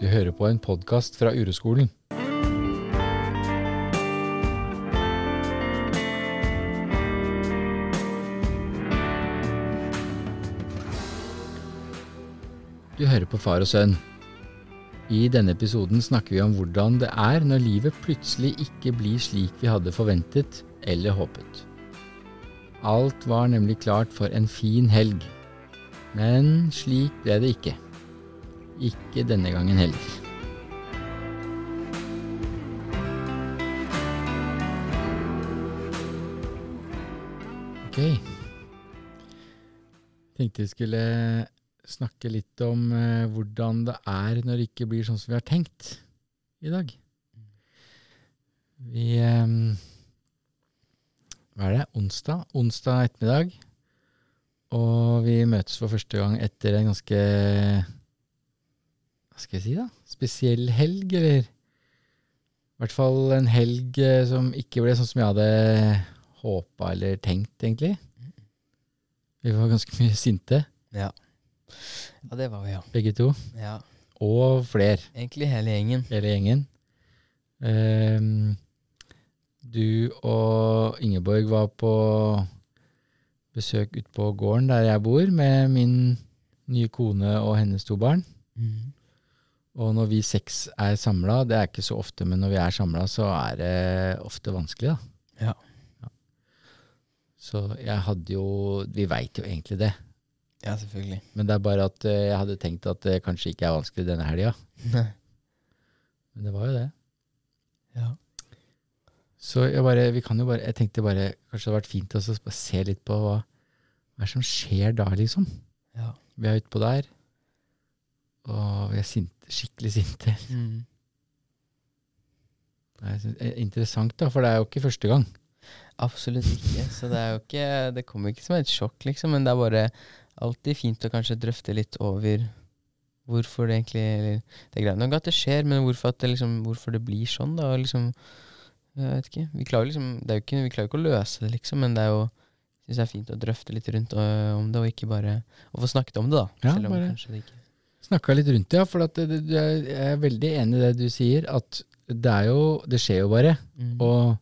Du hører på en podkast fra Ureskolen. Du hører på Far og sønn. I denne episoden snakker vi om hvordan det er når livet plutselig ikke blir slik vi hadde forventet eller håpet. Alt var nemlig klart for en fin helg, men slik ble det ikke. Ikke denne gangen heller. Ok. Tenkte vi skulle snakke litt om eh, hvordan det er når det ikke blir sånn som vi har tenkt i dag. Vi eh, Hva er det? Onsdag? Onsdag ettermiddag. Og vi møtes for første gang etter en ganske skal jeg si, da? Spesiell helg, eller? I hvert fall en helg eh, som ikke ble sånn som jeg hadde håpa eller tenkt, egentlig. Vi var ganske mye sinte, Ja. ja, det var vi, ja. begge to. ja. Og fler, Egentlig hele gjengen. hele gjengen. Um, du og Ingeborg var på besøk ute på gården der jeg bor, med min nye kone og hennes to barn. Og når vi seks er samla, det er ikke så ofte, men når vi er samla, så er det ofte vanskelig, da. Ja. Så jeg hadde jo Vi veit jo egentlig det, Ja, selvfølgelig. men det er bare at eh, jeg hadde tenkt at det kanskje ikke er vanskelig denne helga. Men det var jo det. ja. Så jeg bare, vi kan jo bare, jeg tenkte bare kanskje det hadde vært fint å se litt på hva, hva som skjer da, liksom. ja. Vi er utpå der, og vi er sinte, skikkelig sinte. Mm. Det er eh, interessant, da, for det er jo ikke første gang. Absolutt ikke. Så det er jo ikke Det kommer ikke som et sjokk, liksom, men det er bare alltid fint å kanskje drøfte litt over hvorfor det egentlig eller, Det er greit nok at det skjer, men hvorfor, det, liksom, hvorfor det blir sånn, da. Liksom, jeg vet ikke. Vi klarer liksom ikke, Vi klarer ikke å løse det, liksom, men det er jo synes det er fint å drøfte litt rundt og, om det, og ikke bare Å få snakket om det, da. Ja, selv om bare- kanskje det ikke Snakka litt rundt det, ja, for at jeg er veldig enig i det du sier, at det er jo Det skjer jo bare, mm. og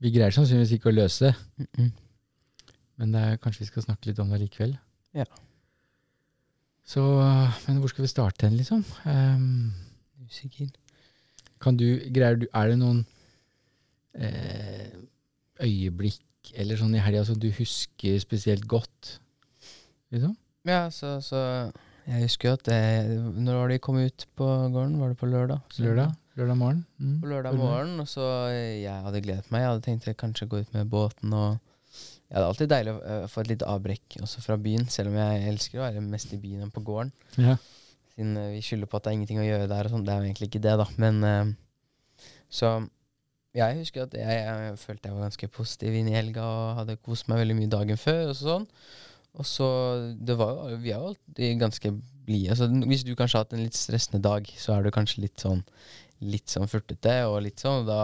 vi greier sannsynligvis ikke å løse det. Mm -mm. Men det er, kanskje vi skal snakke litt om det likevel. Ja. Så, men hvor skal vi starte hen, liksom? Um, Usikker. kan du, greier du, er det noen eh, øyeblikk eller sånn i helga som du husker spesielt godt? Liksom? Ja, så, så Jeg husker jo at det Når var de kom ut på gården? Var det på lørdag? Så- Lørdag? Lørdag morgen? Mm. På lørdag morgen, og så eh, Jeg hadde gledet meg. Jeg hadde tenkt å kanskje gå ut med båten og ja, Det er alltid deilig å eh, få et lite avbrekk også fra byen, selv om jeg elsker å være mest i byen enn på gården. Ja. Siden eh, vi skylder på at det er ingenting å gjøre der og sånn. Det er jo egentlig ikke det, da. Men Så jeg husker at jeg, jeg følte jeg var ganske positiv inn i helga og hadde kost meg veldig mye dagen før. Og sånn Og så det var jo Vi er jo alltid ganske blide. Altså, hvis du kanskje har hatt en litt stressende dag, så er du kanskje litt sånn Litt sånn furtete og litt sånn. Og da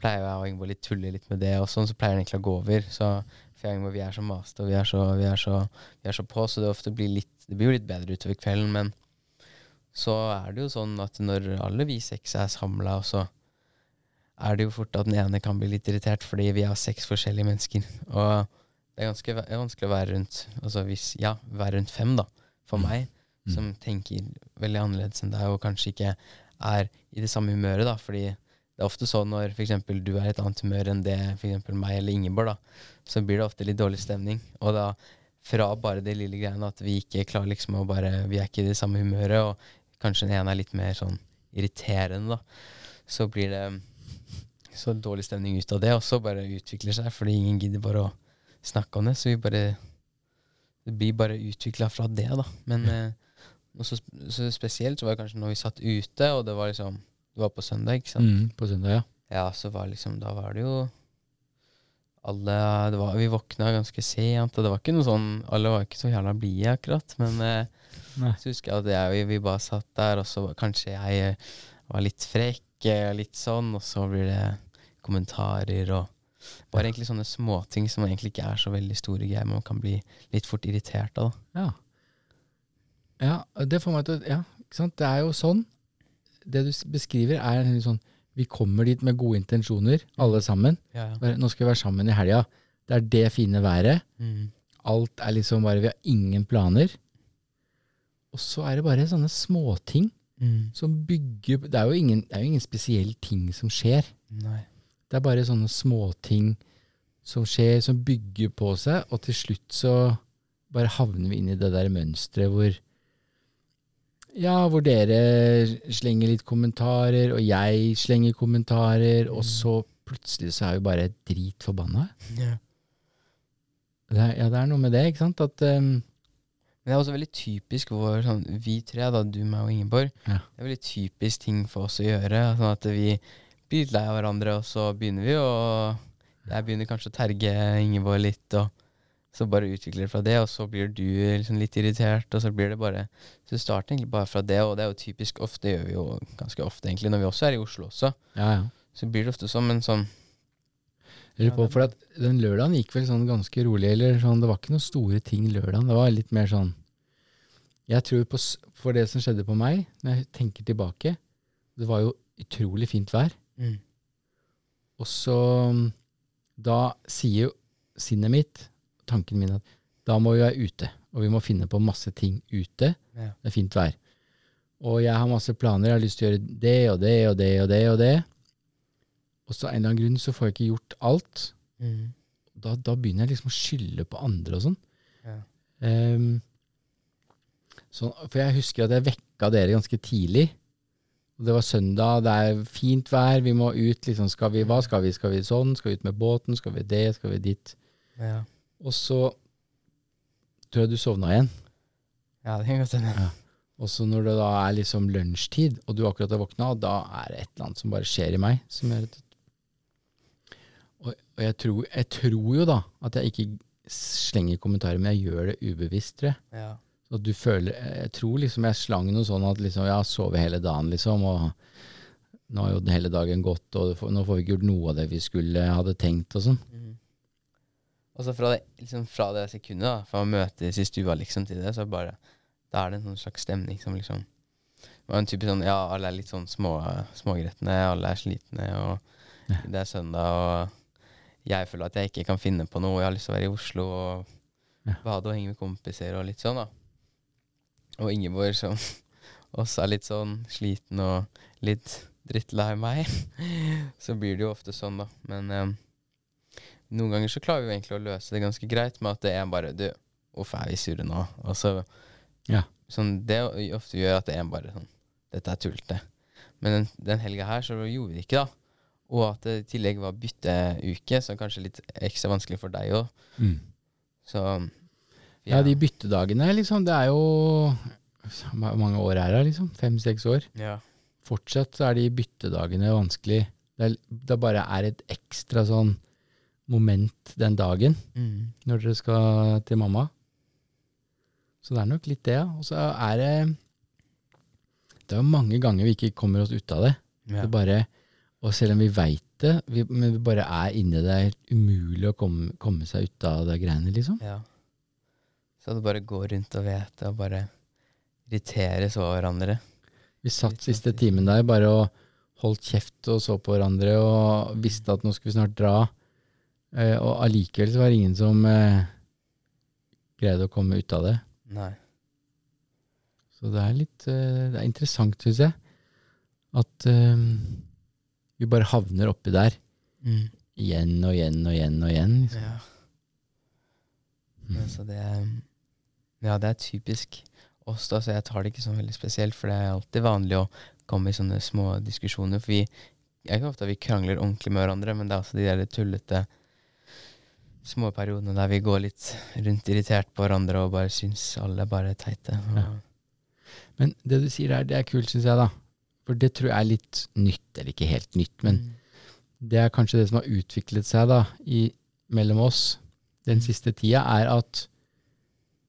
pleier jeg og Ingeborg litt tulle litt med det, og sånn så pleier den egentlig å gå over. Så for Ingeborg, vi er så maste, og vi er så, vi er så, vi er så på, så det ofte blir litt Det blir jo litt bedre utover kvelden, men så er det jo sånn at når alle vi seks er samla, så er det jo fort at den ene kan bli litt irritert, fordi vi har seks forskjellige mennesker. Og det er ganske va- vanskelig å være rundt Altså hvis, ja, være rundt fem, da, for Mm. meg, Mm. som tenker veldig annerledes enn deg, og kanskje ikke er i det samme humøret, da, fordi det er ofte sånn når for eksempel du er i et annet humør enn det for eksempel meg eller Ingeborg, da, så blir det ofte litt dårlig stemning. Og da fra bare det lille greiene at vi ikke klarer liksom å bare Vi er ikke i det samme humøret, og kanskje den ene er litt mer sånn irriterende, da, så blir det så dårlig stemning ut av det, og så bare utvikler seg, fordi ingen gidder bare å snakke om det. Så vi bare Det blir bare utvikla fra det, da. Men noe så, så spesielt så var det kanskje når vi satt ute, og det var liksom Det var på søndag, ikke sant. Mm, på søndag, ja. Ja, så var liksom Da var det jo alle det var, Vi våkna ganske sent, og det var ikke noe sånn Alle var ikke så jævla blide, akkurat. Men eh, så husker jeg at jeg, vi, vi bare satt der, og så kanskje jeg var litt frekk, eh, litt sånn, og så blir det kommentarer og bare egentlig sånne småting som egentlig ikke er så veldig store greier, men man kan bli litt fort irritert av. da. Ja. Ja, det får meg til Ja, ikke sant. Det er jo sånn. det du beskriver, er litt sånn Vi kommer dit med gode intensjoner, alle sammen. Ja, ja. Nå skal vi være sammen i helga. Det er det fine været. Mm. Alt er liksom bare Vi har ingen planer. Og så er det bare sånne småting Mm. som bygger Det er jo ingen, det er jo ingen spesiell ting som skjer. Nei. Det er bare sånne småting som skjer, som bygger på seg, og til slutt så bare havner vi inn i det der mønsteret hvor Ja, hvor dere slenger litt kommentarer, og jeg slenger kommentarer, og så plutselig så er vi bare dritforbanna. Ja. Det er, ja, det er noe med det, ikke sant? At um, Men det er også veldig typisk vår sånn, Vi tre, da, du, meg og Ingeborg. Ja. Det er veldig typisk ting for oss å gjøre. Sånn at vi blir litt lei av hverandre, og så begynner vi, og jeg begynner kanskje å terge Ingeborg litt, og så bare utvikler det fra det, og så blir du liksom litt irritert, og så blir det bare Så det starter egentlig bare fra det, og det er jo typisk ofte, det gjør vi jo ganske ofte, egentlig, når vi også er i Oslo også. Ja, ja. Så blir det ofte sånn, men sånn lurer på, for at den lørdagen gikk vel sånn ganske rolig, eller sånn, det var ikke noen store ting lørdagen. Det var litt mer sånn Jeg tror på, for det som skjedde på meg, når jeg tenker tilbake, det var jo utrolig fint vær. Mm, Og så mm, Da sier jo sinnet mitt, tanken min, at da må vi være ute. Og vi må finne på masse ting ute. ja. Det er fint vær. Og jeg har masse planer. Jeg har lyst til å gjøre det og det og det og det. Og det. Og så av en eller annen grunn så får jeg ikke gjort alt. Mm, Da, da begynner jeg liksom å skylde på andre og sånn. ja. Um, så, For jeg husker at jeg vekka dere ganske tidlig. Og det var søndag, det er fint vær, vi må ut. Liksom, skal vi, hva skal vi? Skal vi sånn? Skal vi ut med båten? Skal vi det? Skal vi dit? ja. Og så tror jeg du sovna igjen. Ja, det kan godt hende. Og så når det da er liksom lunsjtid, og du akkurat har våkna, da er det et eller annet som bare skjer i meg. Som gjør at og, og jeg, tror, jeg tror jo da at jeg ikke slenger kommentarer, men jeg gjør det ubevisst, tror jeg. Ja. At du føler, jeg tror liksom jeg slang noe sånn at liksom, jeg har sovet hele dagen, liksom, og nå har jo den hele dagen gått, og nå får vi ikke gjort noe av det vi skulle hadde tenkt og sånn. Mm. Og så fra det, liksom fra det sekundet, da, fra å møtes i stua liksom til det, så bare Da er det en sånn slags stemning som liksom var en type sånn Ja, alle er litt sånn små, smågretne, alle er slitne, og Ja. det er søndag, og jeg føler at jeg ikke kan finne på noe. Jeg har lyst til å være i Oslo og Ja. bade og henge med kompiser og litt sånn, da. Og Ingeborg som også er litt sånn sliten og litt drittlei meg. så blir det jo ofte sånn, da. Men eh, noen ganger så klarer vi jo egentlig å løse det ganske greit med at det er bare Du, hvorfor er vi sure nå? Og så Ja. Sånn, det ofte gjør at det er bare sånn Dette er tullete. Men den, den helga her så gjorde vi det ikke, da. Og at det i tillegg var bytteuke, så kanskje litt ekstra vanskelig for deg òg. Så Ja, de byttedagene, liksom, det er jo Hvor mange år er det, liksom? Fem-seks år? ja. Fortsatt er de byttedagene vanskelig. Det, er, det bare er et ekstra sånn moment den dagen Mm. når dere skal til mamma. Så det er nok litt det, ja. Og så er det Det er mange ganger vi ikke kommer oss ut av det. Ja. det bare, og selv om vi veit det, vi, men vi bare er inni det, det er helt umulig å komme, komme seg ut av de greiene, liksom. ja. Så det bare går rundt og vet det, og bare irriteres over hverandre. Vi satt siste sånn timen der bare og holdt kjeft og så på hverandre og visste at nå skulle vi snart dra. Eh, og allikevel så var det ingen som eh, greide å komme ut av det. Nei. Så det er litt eh, Det er interessant, syns jeg, at vi bare havner oppi der Mm. igjen og igjen og igjen og igjen. Liksom. Ja. Mm. så det Ja, det er typisk oss, da, så jeg tar det ikke sånn veldig spesielt, for det er alltid vanlig å komme i sånne små diskusjoner. For vi Jeg er ikke ofte vi krangler ordentlig med hverandre, men det er altså de der tullete småperiodene der vi går litt rundt irritert på hverandre og bare syns alle er bare teite. Ja. Men det du sier der, det er kult, syns jeg, da. For det tror jeg er litt nytt, eller ikke helt nytt, men Mm. det er kanskje det som har utviklet seg da, i, mellom oss den Mm. siste tida, er at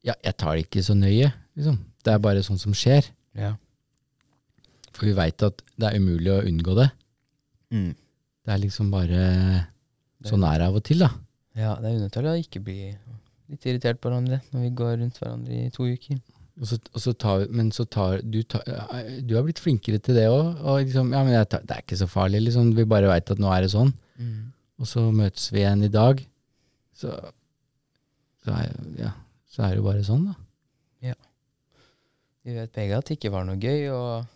ja, jeg tar det ikke så nøye, liksom. Det er bare sånn som skjer. Ja. For vi veit at det er umulig å unngå det. Mm. Det er liksom bare sånn er det av og til, da. ja, det er unødvendig å ikke bli litt irritert på hverandre når vi går rundt hverandre i to uker. Og så, og så tar, men så tar du, tar du har blitt flinkere til det òg. Og liksom, ja, men tar, det er ikke så farlig, liksom. Vi bare veit at nå er det sånn. Mm. Og så møtes vi igjen i dag. Så, så, er, ja, så er det jo bare sånn, da. Ja. Vi vet begge at det ikke var noe gøy, og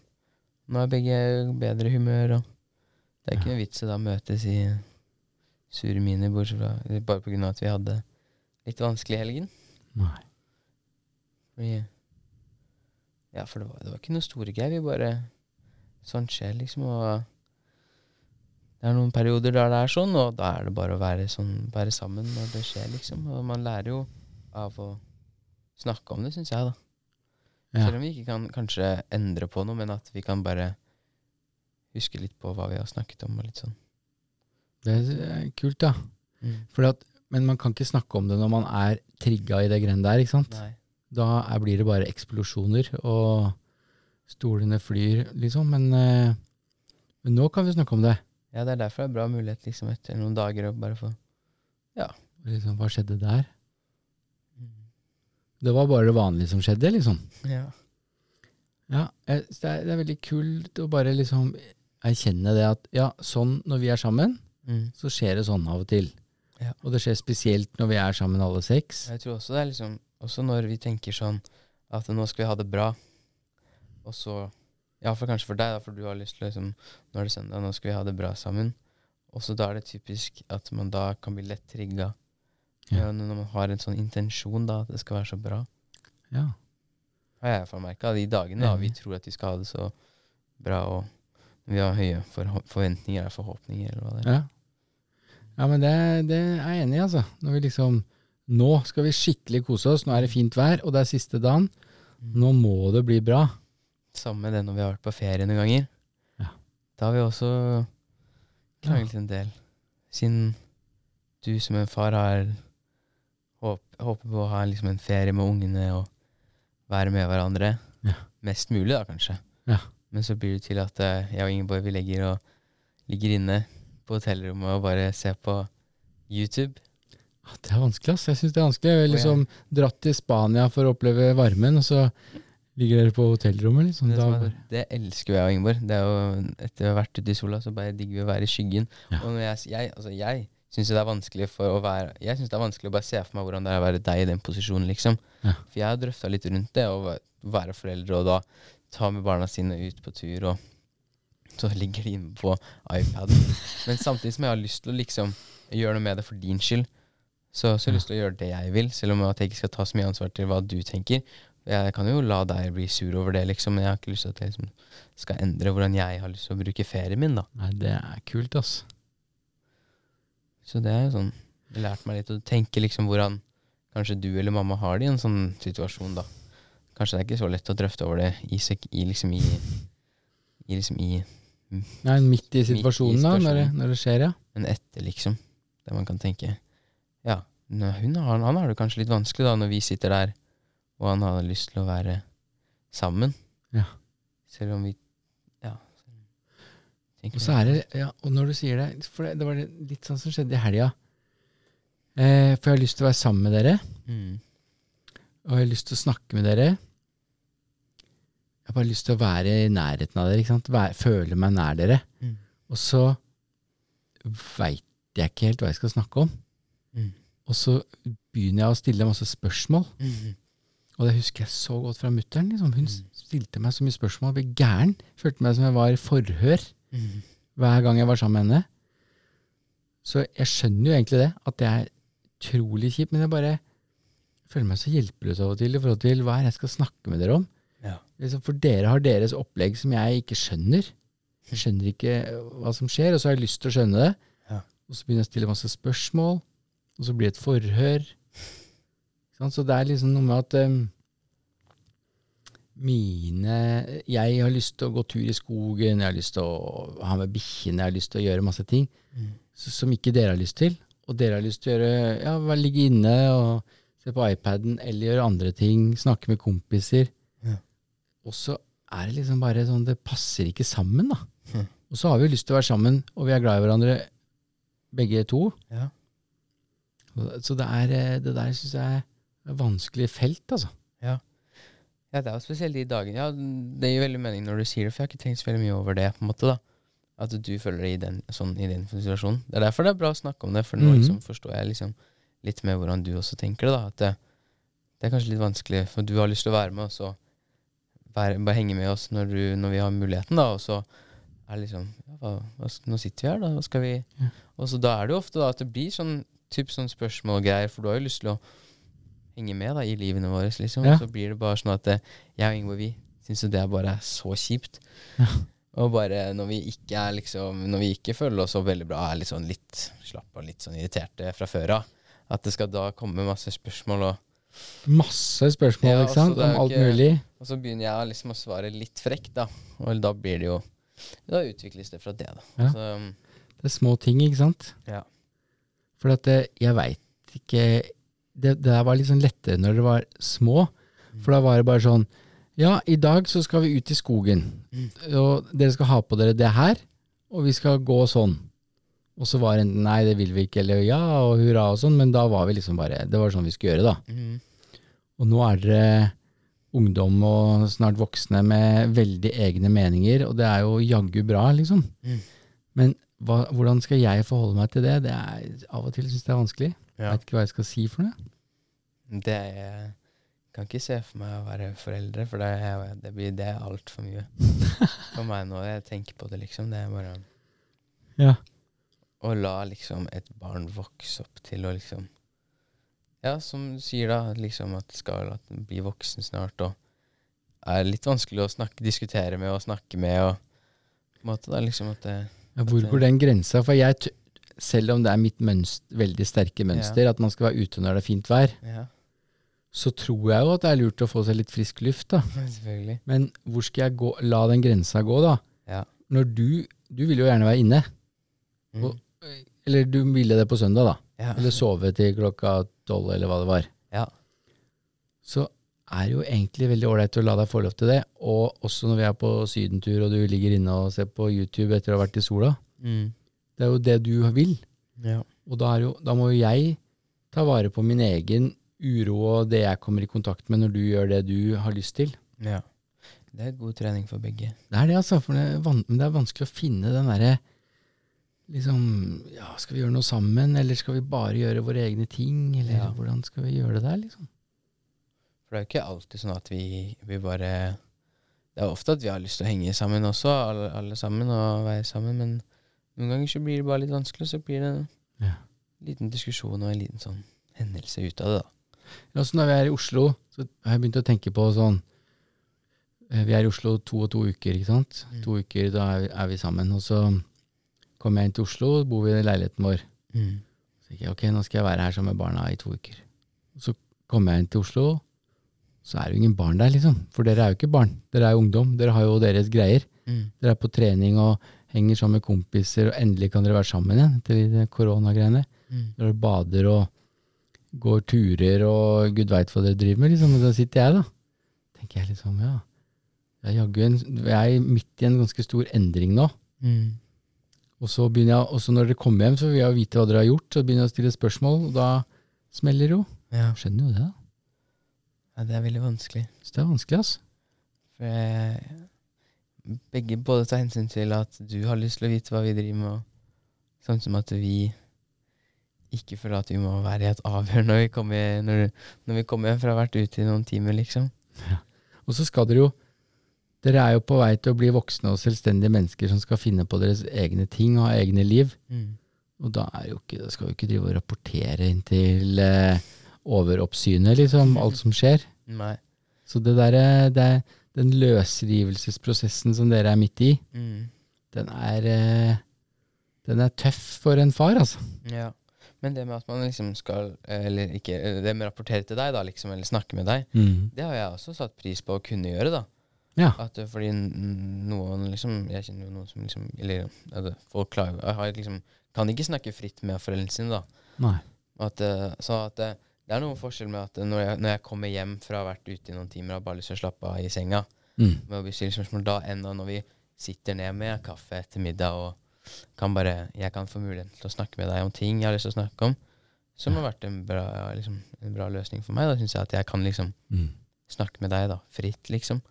nå er begge bedre humør. Og det er ikke noe vits i da møtes i sure miner, bortsett fra bare av at vi hadde litt vanskelig i helgen. Nei. Fordi Ja, for det var, det var ikke noe store greier. Vi bare Sånt skjer, liksom. Og det er noen perioder der det er sånn, og da er det bare å være, sånn, være sammen når det skjer, liksom. Og man lærer jo av å snakke om det, syns jeg, da. Ja. Selv om vi ikke kan kanskje endre på noe, men at vi kan bare huske litt på hva vi har snakket om, og litt sånn. Det er kult, da. Fordi at, men man kan ikke snakke om det når man er trigga i det greiene der, ikke sant? Nei. Da er, blir det bare eksplosjoner, og stolene flyr, liksom. Men, øh, men nå kan vi snakke om det. Ja, det er derfor det er bra mulighet liksom etter noen dager å bare få Liksom, hva skjedde der? Det var bare det vanlige som skjedde, liksom. Ja. Ja, jeg, det, er, det er veldig kult å bare liksom erkjenne det at ja, sånn når vi er sammen, Mm. så skjer det sånn av og til. Ja. Og det skjer spesielt når vi er sammen alle seks. Jeg tror også det er liksom Også når vi tenker sånn at nå skal vi ha det bra, og så Ja, for kanskje for deg, da, for du har lyst til liksom Nå er det søndag, nå skal vi ha det bra sammen. Og så da er det typisk at man da kan bli lett trigga. Ja. Når man har en sånn intensjon, da, at det skal være så bra. Ja. Har jeg iallfall merka de dagene da vi tror at vi skal ha det så bra, og vi har høye forventninger eller forhåpninger, eller hva det er. Ja, ja men det, det er jeg enig i, altså. Når vi liksom Nå skal vi skikkelig kose oss, nå er det fint vær, og det er siste dagen. Nå må det bli bra. Samme med det når vi har vært på ferie noen ganger. Ja. Da har vi også kranglet en del. Siden du som en far har håp, håper på å ha liksom en ferie med ungene og være med hverandre. Ja. Mest mulig, da, kanskje. Ja. Men så blir det til at eh, jeg og Ingeborg vi legger, og, ligger inne på hotellrommet og bare ser på YouTube. Ah, Det er vanskelig, ass. Jeg syns det er vanskelig. Jeg har liksom dratt til Spania for å oppleve varmen, og så ligger dere på hotellrommet, liksom. Det, er, det elsker jeg og Ingeborg. Det er jo, etter å ha vært ute i sola, så bare digger vi å være i skyggen. Og når jeg, jeg, altså jeg syns det er vanskelig for å være Jeg synes det er vanskelig å bare se for meg hvordan det er å være deg i den posisjonen, liksom. Ja. For jeg har drøfta litt rundt det, å være foreldre og da ta med barna sine ut på tur, og så ligger de inne på iPaden. Men samtidig som jeg har lyst til å liksom gjøre noe med det for din skyld, så, så har jeg lyst til å gjøre det jeg vil, selv om jeg ikke skal ta så mye ansvar til hva du tenker. Jeg kan jo la deg bli sur over det, liksom, men jeg har ikke lyst til at jeg liksom skal endre hvordan jeg har lyst til å bruke ferien min, da. Nei, det er kult, ass. Så det er jo sånn Det lærte meg litt å tenke liksom hvordan kanskje du eller mamma har det i en sånn situasjon, da. Kanskje det er ikke så lett å drøfte over det i, i liksom i, i liksom i Nei, midt i situasjonen, da, når det, når det skjer, ja. Men etter, liksom. Der man kan tenke Ja, hun har, han har det kanskje litt vanskelig da når vi sitter der, og han har lyst til å være sammen. Ja. Selv om vi. Og så er det, ja, og når du sier det For det, det var litt sånn som skjedde i helga. Eh, for jeg har lyst til å være sammen med dere, mm. og jeg har lyst til å snakke med dere. Jeg har bare lyst til å være i nærheten av dere, ikke sant? Være, føle meg nær dere. Mm. Og så veit jeg ikke helt hva jeg skal snakke om. Mm. Og så begynner jeg å stille masse spørsmål. Mm. Og det husker jeg så godt fra mutter'n. Liksom. Hun Mm. stilte meg så mye spørsmål. Jeg ble gæren. Følte meg som jeg var i forhør Mm. hver gang jeg var sammen med henne. Så jeg skjønner jo egentlig det, at det er utrolig kjipt, men jeg bare føler meg så hjelpeløs av og til i forhold til hva er jeg skal snakke med dere om. Ja. Liksom, for dere har deres opplegg som jeg ikke skjønner. Jeg skjønner ikke hva som skjer, og så har jeg lyst til å skjønne det. Ja. Og så begynner jeg å stille masse spørsmål, og så blir det et forhør. Så det er liksom noe med at em, mine Jeg har lyst til å gå tur i skogen, jeg har lyst til å ha med bikkjene, jeg har lyst til å gjøre masse ting Mm. som ikke dere har lyst til. Og dere har lyst til å gjøre ja, ligge inne og se på iPaden eller gjøre andre ting, snakke med kompiser. Ja. Og så er det liksom bare sånn Det passer ikke sammen, da. Mm. Og så har vi jo lyst til å være sammen, og vi er glad i hverandre begge to. Ja. Så det, er, eh, det der syns jeg er et vanskelig felt, altså. Ja, det er jo spesielt de dagene. Ja, det gir veldig mening når du sier det, for jeg har ikke tenkt så veldig mye over det. på en måte da. At du føler deg i den, sånn, i den situasjonen. Det er derfor det er bra å snakke om det, for nå Mhm. liksom, forstår jeg liksom litt mer hvordan du også tenker det. da. At det, det er kanskje litt vanskelig, for du har lyst til å være med, og så være, bare henge med oss når, du, når vi har muligheten, da. Og så er det liksom ja, Nå sitter vi her, da. Hva skal vi. Og så da er det jo ofte da at det blir sånn typ sånn spørsmål og greier, for du har jo lyst til å henge med da i livene våre, liksom. Ja. Så blir det bare sånn at eh, jeg og Ingvar, vi syns jo det er bare så kjipt. Ja. Og bare når vi ikke er liksom Når vi ikke føler oss så veldig bra, er litt sånn litt slappe og litt sånn irriterte fra før av. At det skal da komme masse spørsmål, og, Masse spørsmål, Ja, ikke sant? altså, Om alt ikke- mulig. og så begynner jeg liksom å svare litt frekt, da. Og da blir det jo Da utvikles det fra det, da. Ja. Så, Det er små ting, ikke sant? Ja. For at det, jeg veit ikke det, det der var litt sånn lettere når det var små. For da var det bare sånn Ja, i dag så skal vi ut i skogen. Og dere skal ha på dere det her, og vi skal gå sånn. Og så var det enten nei, det vil vi ikke, eller ja, og hurra og sånn, men da var vi liksom bare Det var sånn vi skulle gjøre, da. Mm. Og nå er dere ungdom og snart voksne med veldig egne meninger, og det er jo jaggu bra, liksom. Mm. Men hva, hvordan skal jeg forholde meg til det? Det er Av og til syns jeg det er vanskelig. Ja. vet ikke hva jeg skal si for noe. Det er, kan ikke se for meg å være foreldre, for det er, det blir, det altfor mye. For meg nå, jeg tenker på det, liksom. Det er bare Ja. å la liksom et barn vokse opp til å liksom Ja, som du sier, da, liksom at det skal at den bli voksen snart, og er litt vanskelig å snakke, diskutere med og snakke med, og på en måte da liksom at det Ja, hvor går den grensa? For jeg, selv om det er mitt mønster, veldig sterke mønster, at man skal være ute når det er fint vær, Ja, så tror jeg jo at det er lurt å få seg litt frisk luft, da. selvfølgelig. Men hvor skal jeg gå, la den grensa gå, da? Ja. Når du Du vil jo gjerne være inne. Mm. Og- Eller du ville det på søndag, da. Ja. Eller sove til klokka tolv, eller hva det var. Ja. Så er det jo egentlig veldig ålreit å la deg få lov til det. Og også når vi er på sydentur, og du ligger inne og ser på YouTube etter å ha vært i sola. Mm. Det er jo det du vil. Ja. Og da, er jo, da må jo jeg ta vare på min egen uro og det jeg kommer i kontakt med når du gjør det du har lyst til. ja. Det er god trening for begge. Det er det, altså. For det er, men det er vanskelig å finne den derre liksom Ja, skal vi gjøre noe sammen, eller skal vi bare gjøre våre egne ting? Eller Ja. hvordan skal vi gjøre det der, liksom? For det er jo ikke alltid sånn at vi, vi bare Det er ofte at vi har lyst til å henge sammen også, alle, alle sammen, og være sammen, men noen ganger så blir det bare litt vanskelig, og så blir det en Ja. liten diskusjon og en liten sånn hendelse ut av det, da. Ja, så når vi er i Oslo, så har jeg begynt å tenke på sånn eh, Vi er i Oslo to og to uker, ikke sant? Mm. To uker, da er vi, er vi sammen. Og så kommer jeg inn til Oslo, bor vi i leiligheten vår. Så tenker jeg ok, nå skal jeg være her sammen med barna i to uker. Og så kommer jeg inn til Oslo, så er det jo ingen barn der, liksom. For dere er jo ikke barn, dere er jo ungdom. Dere har jo deres greier. Mm. Dere er på trening og henger sammen med kompiser, og endelig kan dere være sammen igjen etter de koronagreiene. Mm. Dere bader og går turer og gud veit hva dere driver med, liksom. Og da sitter jeg, da. Tenker jeg liksom, ja. Jeg er midt i en ganske stor endring nå. Mm. Og så begynner jeg, også når dere kommer hjem, så vil jeg vite hva dere har gjort. Så begynner jeg å stille spørsmål, og da smeller det jo. Ja. Skjønner jo det, da. ja, det er veldig vanskelig. Så det er vanskelig, altså. For jeg, begge både tar hensyn til at du har lyst til å vite hva vi driver med, og sånn som at vi ikke føler at vi må være i et avhør når vi kommer, når, når vi kommer hjem fra å ha vært ute i noen timer, liksom. Og så skal dere jo Dere er jo på vei til å bli voksne og selvstendige mennesker som skal finne på deres egne ting og ha egne liv. Og da, er jo ikke, da skal vi ikke drive og rapportere inn til eh, overoppsynet, liksom, alt som skjer. Nei. Så det der, er den løsrivelsesprosessen som dere er midt i, Mm. den er, eh, den er tøff for en far, altså. Ja. Men det med at man liksom skal Eller ikke eh, Det med å rapportere til deg, da, liksom, eller snakke med deg, det har jeg også satt pris på å kunne gjøre, da. Ja. At, eh, fordi noen liksom Jeg kjenner jo noen som liksom Eller at folk klager jeg har liksom, Kan ikke snakke fritt med foreldrene sine, da. Nei. At, så at det, er noen forskjell med at når jeg, når jeg kommer hjem fra å ha vært ute i noen timer og bare lyst til å slappe av i senga, Mm. med å bestille spørsmål da, enn når vi sitter ned med kaffe etter middag og kan bare, jeg kan få muligheten til å snakke med deg om ting jeg har lyst til å snakke om, som har vært en bra, liksom, en bra løsning for meg. Da syns jeg at jeg kan liksom Mm. snakke med deg, da. Fritt, liksom.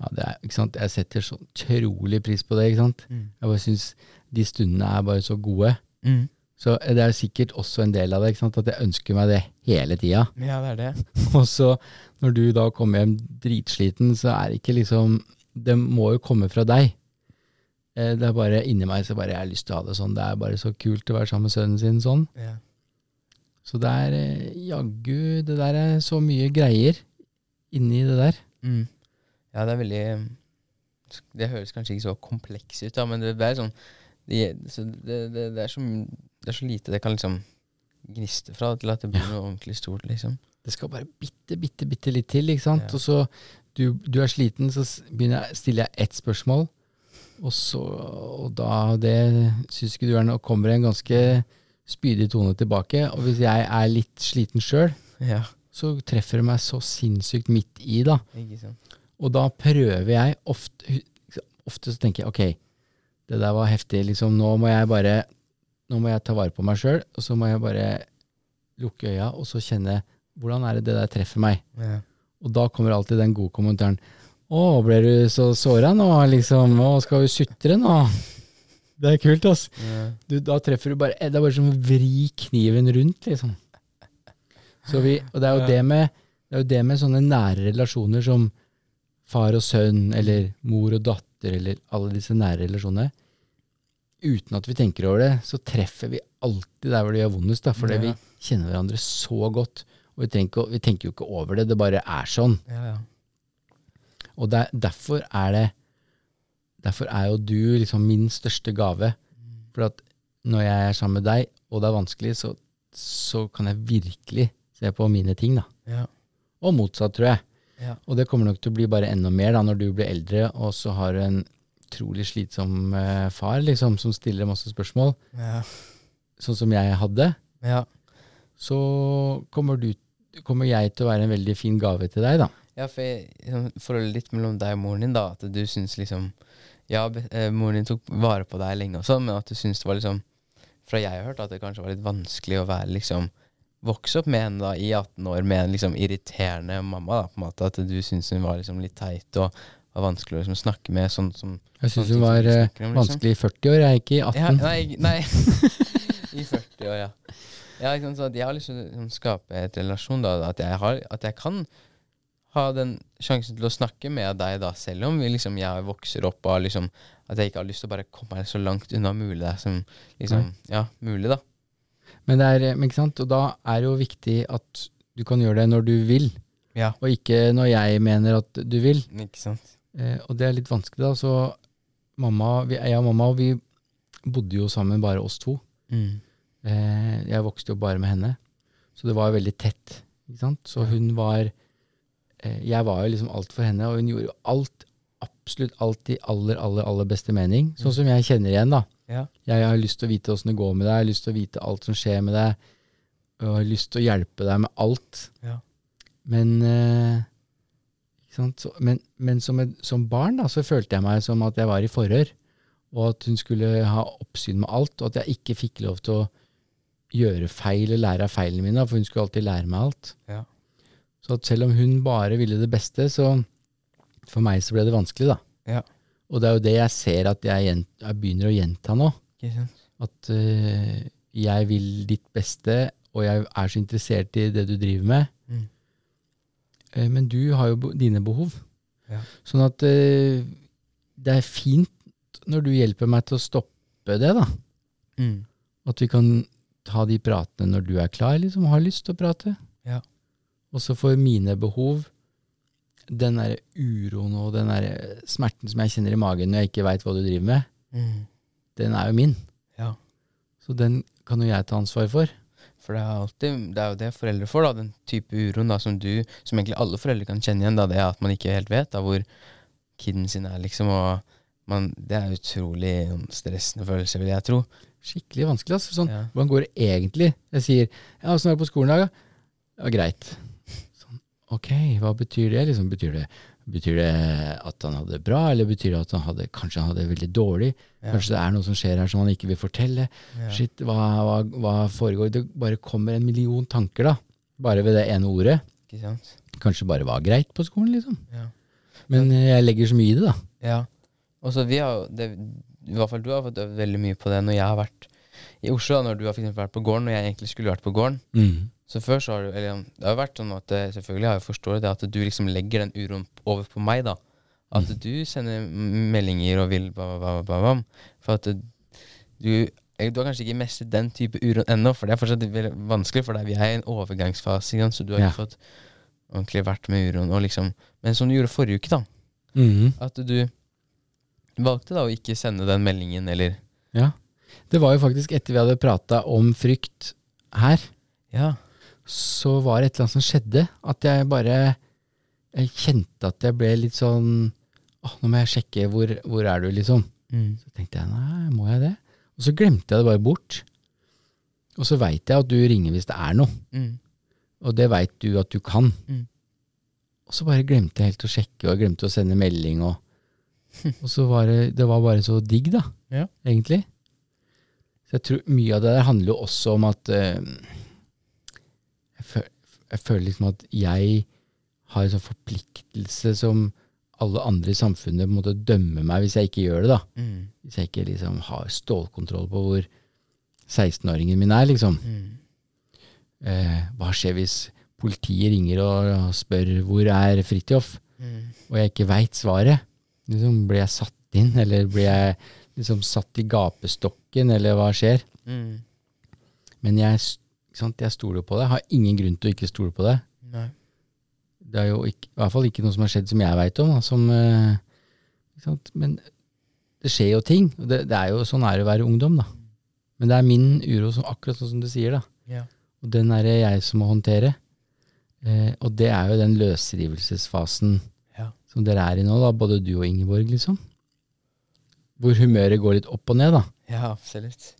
Ja, det er? Jeg setter så utrolig pris på det. ikke sant? Jeg bare syns de stundene er bare så gode. Mm. Så det er sikkert også en del av det, ikke sant? at jeg ønsker meg det hele tida. Ja, det er det. Og så når du da kommer hjem dritsliten, så er det ikke liksom Det må jo komme fra deg. Eh, Det er bare inni meg så bare jeg har lyst til å ha det sånn. Det er bare så kult å være sammen med sønnen sin sånn. Ja. Så det er eh, jaggu Det der er så mye greier inni det der. Mm. ja, det er veldig Det høres kanskje ikke så kompleks ut, da, men det, det er sånn det, det, det, det, er så, det er så lite det kan liksom gniste fra til at det blir noe ordentlig stort, liksom. Det skal bare bitte, bitte, bitte litt til, ikke sant. Ja. Og så du, du er sliten, så jeg, stiller jeg ett spørsmål, og så Og da det syns ikke du er noe Kommer en ganske spydig tone tilbake. Og hvis jeg er litt sliten sjøl, Ja, så treffer det meg så sinnssykt midt i, da. ikke sant. Og da prøver jeg ofte Ofte så tenker jeg ok, det der var heftig, liksom. Nå må jeg bare Nå må jeg ta vare på meg sjøl, og så må jeg bare lukke øya, og så kjenne hvordan er det det der treffer meg. Ja. Og da kommer alltid den gode kommentaren. 'Å, ble du så såra nå, liksom? Å, skal vi sutre nå?' Det er kult, ass. Ja. Du, da treffer du bare Det er bare som å vri kniven rundt, liksom. Så vi, og det er jo det med Det er jo det med sånne nære relasjoner som far og sønn, eller mor og datter, eller alle disse nære relasjonene. Uten at vi tenker over det, så treffer vi alltid der hvor det gjør vondest, da, fordi Ja. vi kjenner hverandre så godt. Og vi tenker, vi tenker jo ikke over det, det bare er sånn. Ja, ja. Og det, er- derfor er det Derfor er jo du liksom min største gave. For at når jeg er sammen med deg, og det er vanskelig, så, så kan jeg virkelig se på mine ting, da. Ja. Og motsatt, tror jeg. Ja. Og det kommer nok til å bli bare enda mer da, når du blir eldre, og så har du en utrolig slitsom eh, far liksom, som stiller masse spørsmål, Ja. sånn som jeg hadde. ja. Så kommer, du, kommer jeg til å være en veldig fin gave til deg, da. Ja, for jeg, liksom, forholdet litt mellom deg og moren din, da, at du syns liksom Ja, eh, moren din tok vare på deg lenge og sånn, men at du syns det var liksom Fra jeg har hørt at det kanskje var litt vanskelig å være liksom Vokse opp med henne da i 18 år med en liksom irriterende mamma, da, på en måte. At du syns hun var liksom litt teit og var vanskelig å liksom snakke med, sånn som Jeg syns hun var eh, om, liksom. vanskelig i 40 år, jeg er ikke i 18. ja, Nei, nei. I 40 år, ja. Ja, liksom, så at jeg har lyst til å liksom skape et relasjon, da. At jeg, har, at jeg kan ha den sjansen til å snakke med deg, da, selv om vi liksom, jeg vokser opp og liksom At jeg ikke har lyst til å bare komme meg så langt unna mulig det som liksom, ja, mulig, da. Men, det er, men ikke sant? Og da er det jo viktig at du kan gjøre det når du vil, Ja. og ikke når jeg mener at du vil. Ikke sant? Eh, og det er litt vanskelig, da. Så mamma, vi, jeg og mamma vi bodde jo sammen, bare oss to. Mm. Eh, jeg vokste jo bare med henne, så det var jo veldig tett. Ikke sant? Så hun var eh, Jeg var jo liksom alt for henne, og hun gjorde jo alt, absolutt alt i aller, aller, aller beste mening. Sånn som jeg kjenner igjen, da. Ja. Jeg har lyst til å vite åssen det går med deg, jeg har lyst til å vite alt som skjer med deg, og jeg har lyst til å hjelpe deg med alt. Ja. Men, eh? Så, men, men som, et, som barn da, så følte jeg meg som at jeg var i forhør, og at hun skulle ha oppsyn med alt, og at jeg ikke fikk lov til å gjøre feil eller lære av feilene mine, for hun skulle alltid lære meg alt. Ja. Så at selv om hun bare ville det beste, så for meg så ble det vanskelig, da. Ja. Og det er jo det jeg ser at jeg, gjent, jeg begynner å gjenta nå. At uh, jeg vil ditt beste, og jeg er så interessert i det du driver med. Mm. Eh, men du har jo dine behov. Ja. Sånn at eh, det er fint når du hjelper meg til å stoppe det, da. Mm. At vi kan ta de pratene når du er klar, liksom, og har lyst til å prate. Ja. Og så får mine behov, den der uroen og den der smerten som jeg kjenner i magen når jeg ikke veit hva du driver med, Mm. den er jo min. Ja. Så den kan jo jeg ta ansvar for. For det er, alltid, det er jo det foreldre får, da, den type uroen da, som du, som egentlig alle foreldre kan kjenne igjen. Da, det at man ikke helt vet da, hvor kiden sin er, liksom. Og man, det er utrolig sånn, stressende følelse, vil jeg tro. Skikkelig vanskelig. Altså. Sånn, Ja. Hvordan går det egentlig? Jeg sier ja, 'Åssen er det på skolen i dag?' da?» Ja, greit. Sånn, ok, hva betyr det? Liksom, betyr det? Betyr det at han hadde det bra, eller betyr det at han hadde, kanskje han hadde det veldig dårlig? Ja. Kanskje det er noe som skjer her som han ikke vil fortelle? Ja. Shit, hva, hva, hva foregår? Det bare kommer en million tanker, da. Bare ved det ene ordet. Ikke sant? kanskje bare var greit på skolen, liksom. Ja. Men eh, jeg legger så mye i det, da. ja. Og så vi har det, I hvert fall du har fått øvd veldig mye på det når jeg har vært i Oslo, da, når du har vært på gården, når jeg egentlig skulle vært på gården. Så før så har du Eller det har jo vært sånn at eh, selvfølgelig har jeg forstått det, at du liksom legger den uroen over på meg, da. At Mm. du sender meldinger og vil ba, ba, ba, ba. For at du eh, Du har kanskje ikke mestret den type uroen ennå, for det er fortsatt veldig vanskelig for deg. Vi er i en overgangsfase, igjen, så du har Ja. ikke fått ordentlig vært med uroen. Og liksom, men som du gjorde forrige uke, da. Mm. At du valgte da å ikke sende den meldingen, eller Ja. Det var jo faktisk etter vi hadde prata om frykt her, Ja. Så var det et eller annet som skjedde. At jeg bare Jeg kjente at jeg ble litt sånn Åh, nå må jeg sjekke hvor, hvor er du, liksom. Mm. Så tenkte jeg nei, må jeg det? Og så glemte jeg det bare bort. Og så veit jeg at du ringer hvis det er noe. Mm. Og det veit du at du kan. Mm. Og så bare glemte jeg helt å sjekke, og jeg glemte å sende melding. Og, og så var det, det var bare så digg, da, Ja. egentlig. Så jeg tror mye av det der handler jo også om at føl, jeg føler liksom at jeg har en sånn forpliktelse som alle andre i samfunnet på en måte dømmer meg hvis jeg ikke gjør det, da. Mm. Hvis jeg ikke liksom har stålkontroll på hvor 16-åringen min er, liksom. Mm. Eh, hva skjer hvis politiet ringer og spør hvor er Fridtjof, Mm. og jeg ikke veit svaret? Liksom, blir jeg satt inn, eller blir jeg liksom satt i gapestokken, eller hva skjer? Mm. Men jeg, jeg stoler på det. Har ingen grunn til å ikke stole på det. Nei. Det er jo ikke, i hvert fall ikke noe som har skjedd som jeg veit om. Da, som, eh? Men det skjer jo ting. og Det, det er jo sånn er det å være ungdom, da. Men det er min uro, som, akkurat sånn som du sier, da. Ja. Og den er det jeg som må håndtere. Eh, og det er jo den løsrivelsesfasen Ja. som dere er i nå, da, både du og Ingeborg, liksom. Hvor humøret går litt opp og ned, da. ja, absolutt.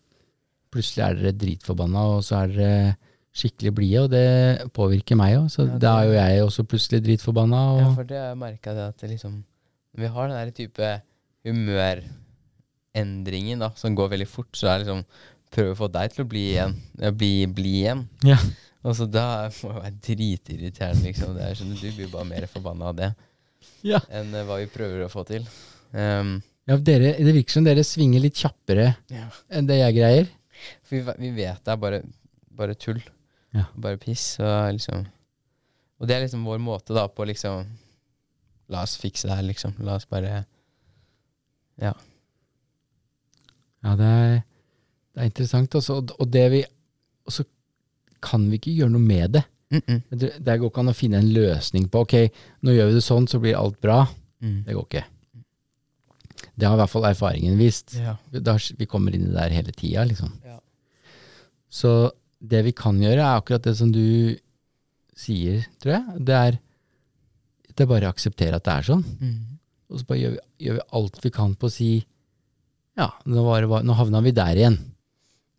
Plutselig er dere dritforbanna, og så er dere skikkelig blide, og det påvirker meg òg. Så Ja, det- da er jo jeg også plutselig dritforbanna. Og, Ja, for det har jeg merka det at det liksom vi har den der type humørendringen da, som går veldig fort, så er det liksom Prøve å få deg til å bli igjen. Ja, bli, bli igjen. Ja. Og så da må jeg være dritirriterende, liksom. Det er sånn, du blir bare mer forbanna av det Ja. enn uh, hva vi prøver å få til. Um, Ja, dere, det virker som dere svinger litt kjappere enn det jeg greier. For vi, vi vet det er bare, bare tull. Ja. Bare piss. Og, liksom. og det er liksom vår måte da på liksom La oss fikse det her, liksom. La oss bare Ja, det er, det er interessant. Også, og, og det vi Og så kan vi ikke gjøre noe med det. mm -mm. Det, det går ikke an å finne en løsning på ok, nå gjør vi det sånn, så blir alt bra. Mm. Det går ikke. Det har i hvert fall erfaringen vist. Ja. Vi kommer inn i det der hele tida, liksom. Ja. Så det vi kan gjøre, er akkurat det som du sier, tror jeg. Det er, det er bare å akseptere at det er sånn. Mm. Og så bare gjør vi, gjør vi alt vi kan på å si ja, nå, var det, nå havna vi der igjen.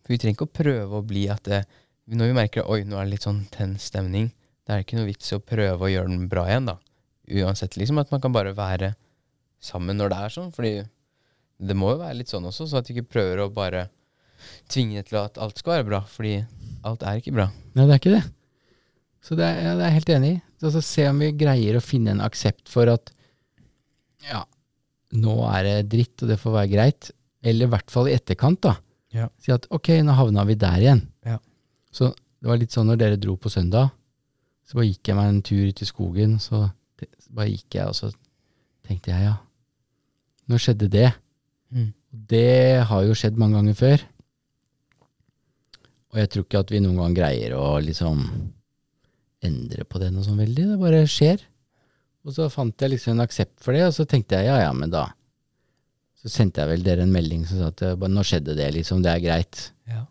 For vi trenger ikke å prøve å bli at det, Når vi merker oi, nå er det litt sånn tens stemning, det er ikke noe vits i å prøve å gjøre den bra igjen, da. Uansett, liksom. At man kan bare være sammen når det er sånn. Fordi det må jo være litt sånn også, så at vi ikke prøver å bare tvinge til at alt skal være bra. Fordi alt er ikke bra. Nei, det er ikke det. Så det er, ja, det er jeg helt enig i. Så så se om vi greier å finne en aksept for at ja, nå er det dritt, og det får være greit. Eller i hvert fall i etterkant, da. Ja. Si at ok, nå havna vi der igjen. Ja. Så det var litt sånn når dere dro på søndag, så bare gikk jeg meg en tur ut i skogen, så, det, så bare gikk jeg, og så tenkte jeg ja, nå skjedde det. Mm. Det har jo skjedd mange ganger før. Og jeg tror ikke at vi noen gang greier å liksom endre på det noe sånn veldig. Det bare skjer. Og så fant jeg liksom en aksept for det, og så tenkte jeg ja, ja, men da Så sendte jeg vel dere en melding som sa at eh, nå skjedde det, liksom. Det er greit. Ja.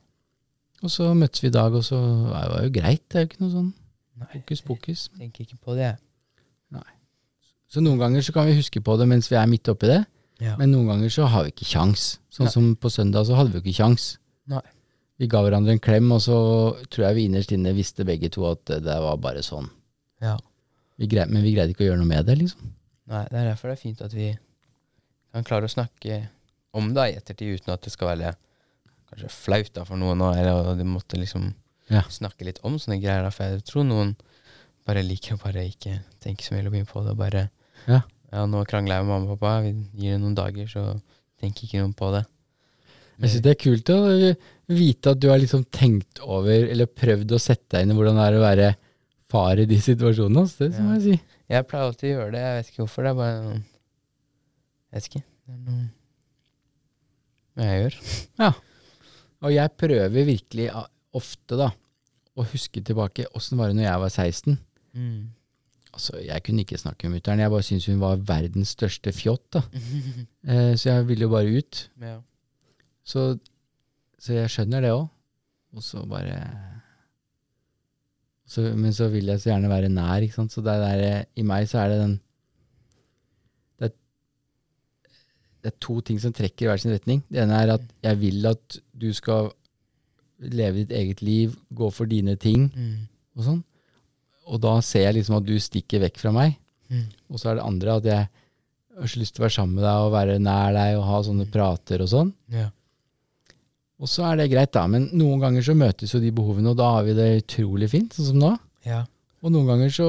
Og så møttes vi i dag, og så var det jo greit. Det er jo ikke noe sånn fokus hokus pokus. jeg tenker ikke på det. Så noen ganger så kan vi huske på det mens vi er midt oppi det, Ja. men noen ganger så har vi ikke kjangs. Sånn Nei. som på søndag så hadde vi jo ikke kjangs. Vi ga hverandre en klem, og så tror jeg vi innerst inne visste begge to at det var bare sånn. ja. Vi greide, men vi greide ikke å gjøre noe med det, liksom. Nei, det er derfor det er fint at vi kan klare å snakke om det i ettertid, uten at det skal være kanskje flaut da for noen, eller at de måtte liksom Ja. snakke litt om sånne greier. Da, for jeg tror noen bare liker å bare ikke tenke så mye på det. og Bare Ja. Ja, nå krangler jeg med mamma og pappa. Vi gir det noen dager, så tenker ikke noen på det. Jeg syns det er kult å vite at du har liksom tenkt over, eller prøvd å sette deg inn i hvordan det er å være far i de situasjonene. ass. Det må jeg si. Jeg pleier alltid å gjøre det. Jeg vet ikke hvorfor. Det er bare noen Jeg vet ikke. Det er noe jeg gjør. Ja. Og jeg prøver virkelig ofte da å huske tilbake åssen var det når jeg var 16. Altså, Jeg kunne ikke snakke med mutter'n, jeg bare syntes hun var verdens største fjott. da. Eh, så jeg ville jo bare ut. ja. Så, så jeg skjønner det òg. Og så bare så, Men så vil jeg så gjerne være nær, ikke sant. Så det er der, i meg så er det den det er, det er to ting som trekker i hver sin retning. Det ene er at jeg vil at du skal leve ditt eget liv, gå for dine ting Mm. og sånn. Og da ser jeg liksom at du stikker vekk fra meg. Mm. Og så er det andre at jeg har så lyst til å være sammen med deg og være nær deg og ha sånne prater og sånn. Ja. Og så er det greit, da. Men noen ganger så møtes jo de behovene, og da har vi det utrolig fint, sånn som nå. ja. Og noen ganger så,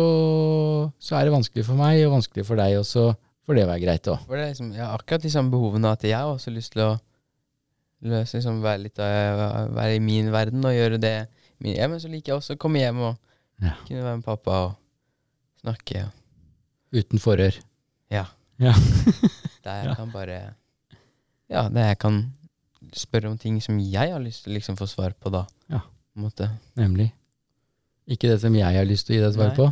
så er det vanskelig for meg, og vanskelig for deg, og så får det være greit òg. For det er liksom, jeg har akkurat de samme behovene at jeg har også lyst til å løse, liksom, være, litt av, være i min verden og gjøre det. Min, ja, men så liker jeg også å komme hjem og Ja. kunne være med pappa og snakke. Uten forhør. Ja. Ja. Der jeg kan bare Ja, der jeg kan spørre om ting som jeg har lyst til å liksom få svar på, da. Ja. På en måte. Nemlig. Ikke det som jeg har lyst til å gi deg svar Nei. på.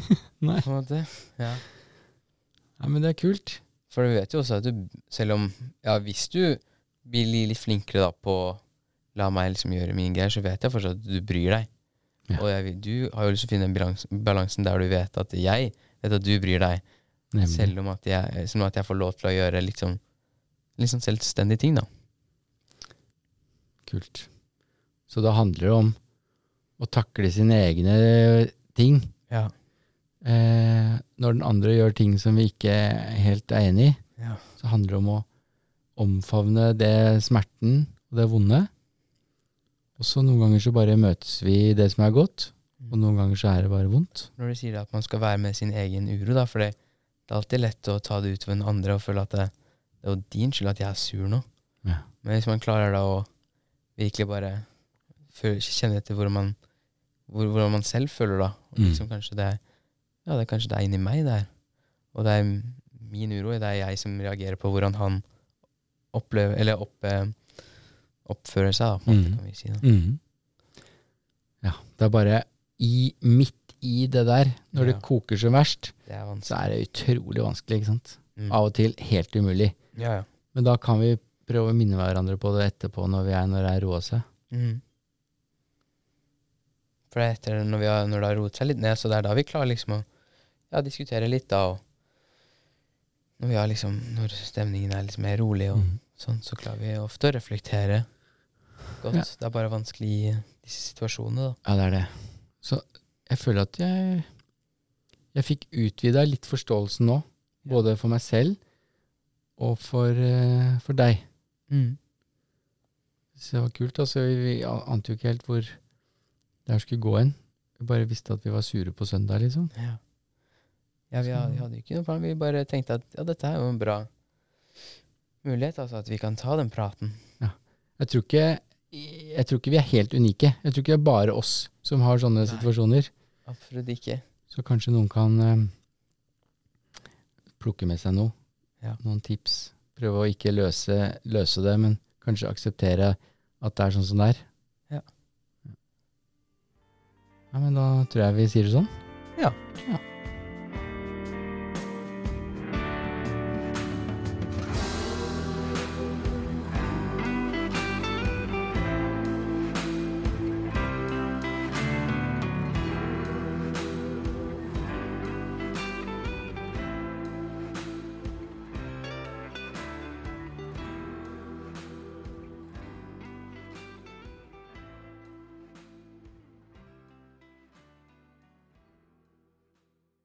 Nei. På en måte. Ja. Ja, men det er kult. For du vet jo også at du, selv om Ja, hvis du blir litt flinkere da på la meg liksom gjøre mine greier, så vet jeg fortsatt at du bryr deg. Ja. Og jeg, du har jo lyst til å finne den balansen der du vet at jeg vet at du bryr deg, Nemlig. selv om at jeg, selv om at jeg får lov til å gjøre liksom, liksom selvstendige ting, da. Kult. Så da handler det om å takle sine egne ting. Ja. Eh, når den andre gjør ting som vi ikke helt er enig i, Ja. så handler det om å omfavne det smerten og det vonde. Og så noen ganger så bare møtes vi i det som er godt, og noen ganger så er det bare vondt. Når du sier at man skal være med sin egen uro, da, for det, det er alltid lett å ta det ut for den andre og føle at det, det er jo din skyld at jeg er sur nå. Ja. Men hvis man klarer da å virkelig bare føle, kjenne etter hvor man, hvor, hvordan man selv føler da, og Mm. liksom kanskje det er, ja, det er kanskje det er inni meg der, og det er min uro, det er jeg som reagerer på hvordan han opplever, eller opp, oppfører seg da, Mm. kan vi si. Mhm. Ja, det er bare i, midt i det der, når Ja. det koker som verst, er så er det utrolig vanskelig, ikke sant? Mm. Av og til helt umulig. Ja, ja. Men da kan vi prøve å minne hverandre på det etterpå når vi er når det er roa seg. Mhm. For er etter når, vi har, når det har roet seg litt ned, så det er da vi klarer liksom å ja, diskutere litt, da. Og når, vi har liksom, når stemningen er litt mer rolig, og mm. sånn, så klarer vi ofte å reflektere godt. Ja. Det er bare vanskelig i disse situasjonene, da. Ja, det er det. Så jeg føler at jeg Jeg fikk utvida litt forståelsen nå. Både for meg selv og for, eh, for deg. Så det var kult. Altså, vi, vi ante jo ikke helt hvor det her skulle gå hen. Vi bare visste at vi var sure på søndag, liksom. Ja. Ja, vi, hadde, vi hadde ikke noe plan. Vi bare tenkte at ja, dette er jo en bra mulighet, altså at vi kan ta den praten. Jeg tror ikke jeg tror ikke vi er helt unike. Jeg tror ikke det er bare oss som har sånne Nei. situasjoner. Absolutt ikke. Så kanskje noen kan eh, plukke med seg noe. Ja. Noen tips. Prøve å ikke løse, løse det, men kanskje akseptere at det er sånn som det er. Ja. Ja, men da tror jeg vi sier det sånn. Ja. ja.